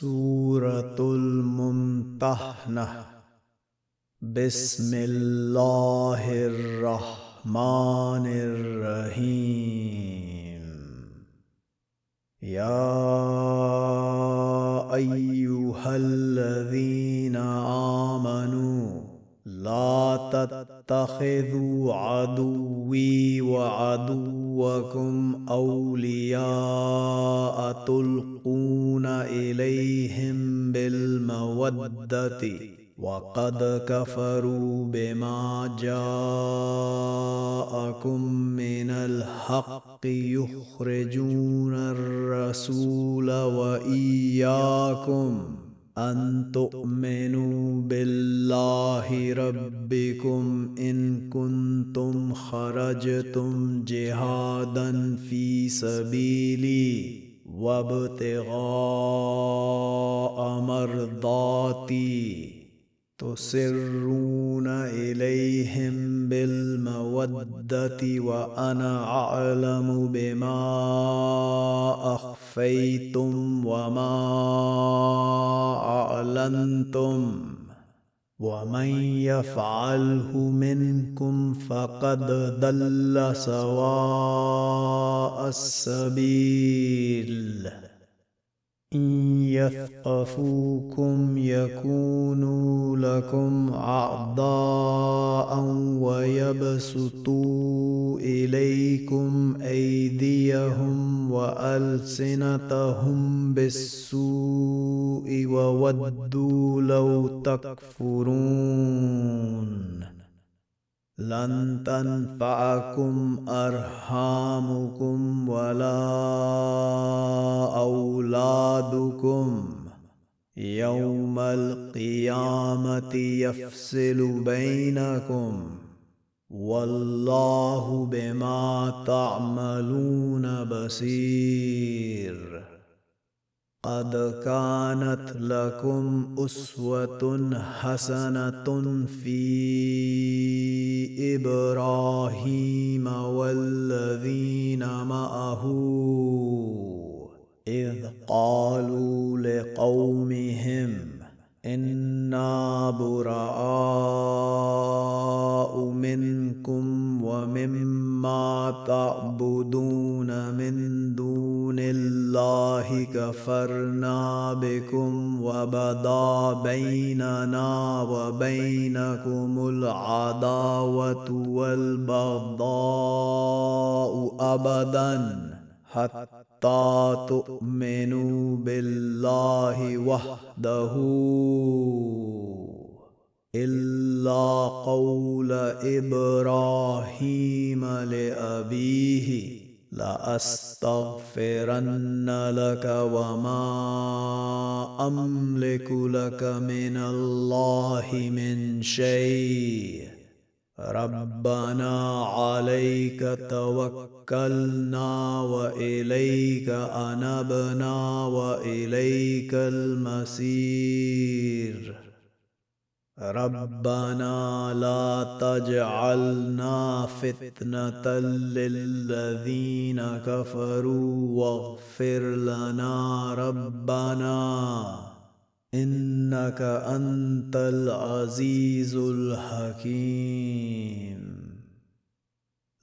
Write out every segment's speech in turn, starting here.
سورة الممتحنة. بسم الله الرحمن الرحيم. يا أيها الذين لا تتخذوا عدوي وعدوكم أولياء تلقون إليهم بالمودة وقد كفروا بما جاءكم من الحق يخرجون الرسول وإياكم أن تؤمنوا بالله ربكم إن كنتم خرجتم جهادا في سبيلي وابتغاء مرضاتي تسرون إليهم بالمودة وأنا أعلم بما أخفيتم وما أعلنتم ومن يفعله منكم فقد ضل سواء السبيل يثقفوكم يكونوا لكم أعضاء ويبسطوا إليكم أيديهم وألسنتهم بالسوء وودوا لو تكفرون. لن تنفعكم أرحامكم ولا أولادكم. يوم القيامة يفصل بينكم. والله بما تعملون بصير. قد كانت لكم أسوة حسنة في إبراهيم ومما تعبدون من دون الله كفرنا بكم وبدا بيننا وبينكم العداوة والبغضاء أبدا حتى تؤمنوا بالله وحده إلا قول إبراهيم لأبيه لأستغفرن لك وما أملك لك من الله من شيء. ربنا عليك توكلنا وإليك أنبنا وإليك المسير ربنا لا تجعلنا فتنة للذين كفروا واغفر لنا ربنا. إنك أنت العزيز الحكيم.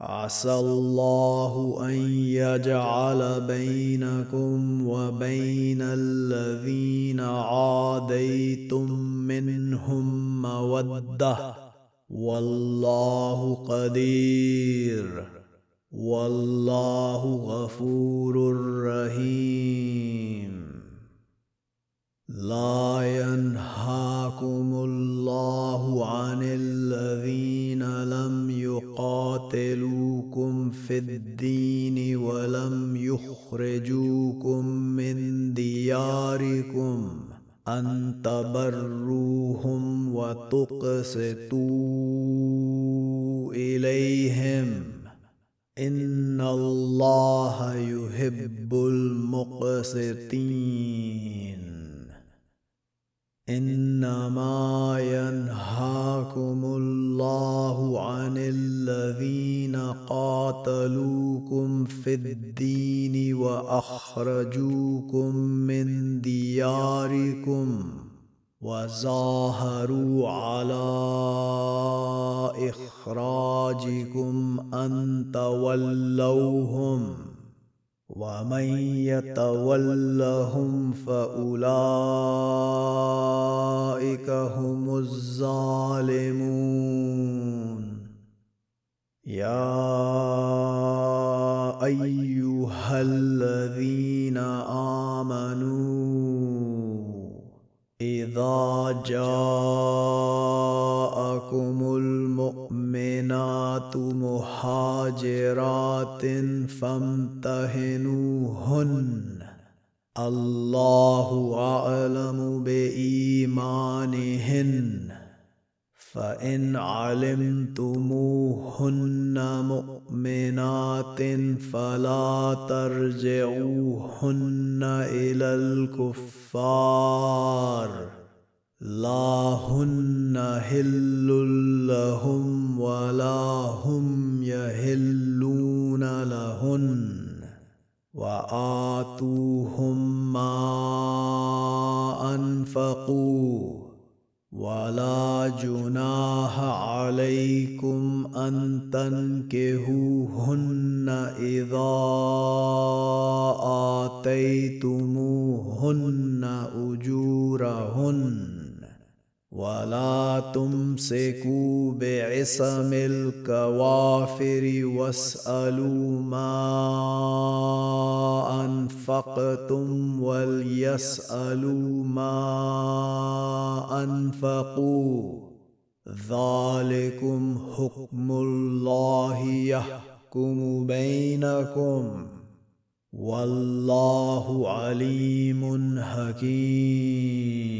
عسى الله أن يجعل بينكم وبين الذين عاديتم منهم مودة. والله قدير. والله غفور رحيم. لا ينهاكم الله عن الذين لم يقاتلوكم في الدين ولم يخرجوكم من دياركم أن تبروهم وتقسطوا إليهم. إن الله يحب المقسطين. إنما ينهاكم الله عن الذين قاتلوكم في الدين وأخرجوكم من دياركم وظاهروا على إخراجكم أن تولوهم ومن يتولهم فاولئك هم الظالمون يا ايها الذين امنوا إذا جاءكم المؤمنات مهاجرات فامتهنوهن. الله أعلم بإيمانهن. فإن علمتموهن مؤمنات فلا ترجعوهن إلى الكفار. لا هن هل لهم ولا هم يهلون لهن وآتوهم ما أنفقوا ولا جناح عليكم أن تنكهوهن إذا آتيتموهن أجورهن ولا تمسكوا بعصم الكوافر واسألوا ما أنفقتم وليسألوا ما أنفقوا ذلكم حكم الله يحكم بينكم والله عليم حكيم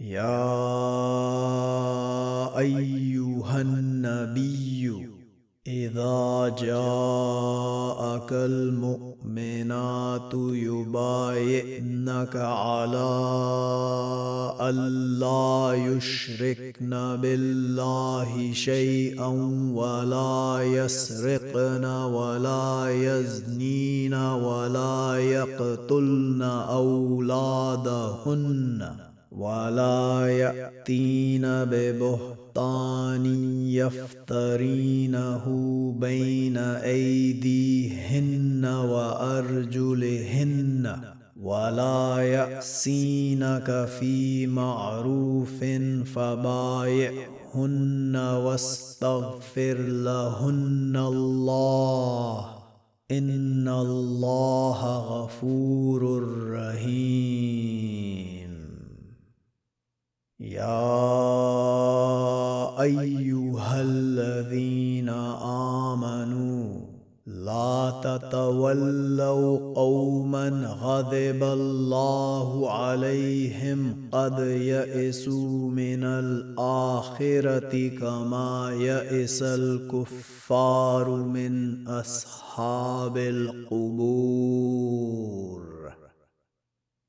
يا أيها النبي إذا جاءك المؤمنات يبايعنك على ألا يشركن بالله شيئا ولا يسرقن ولا يزنين ولا يقتلن أولادهن ولا يأتين ببهتان يفترينه بين أيديهن وأرجلهن ولا يأسينك في معروف فبايعهن واستغفر لهن الله إن الله غفور قوما غضب الله عليهم قد يئسوا من الآخرة كما يئس الكفار من أصحاب القبور.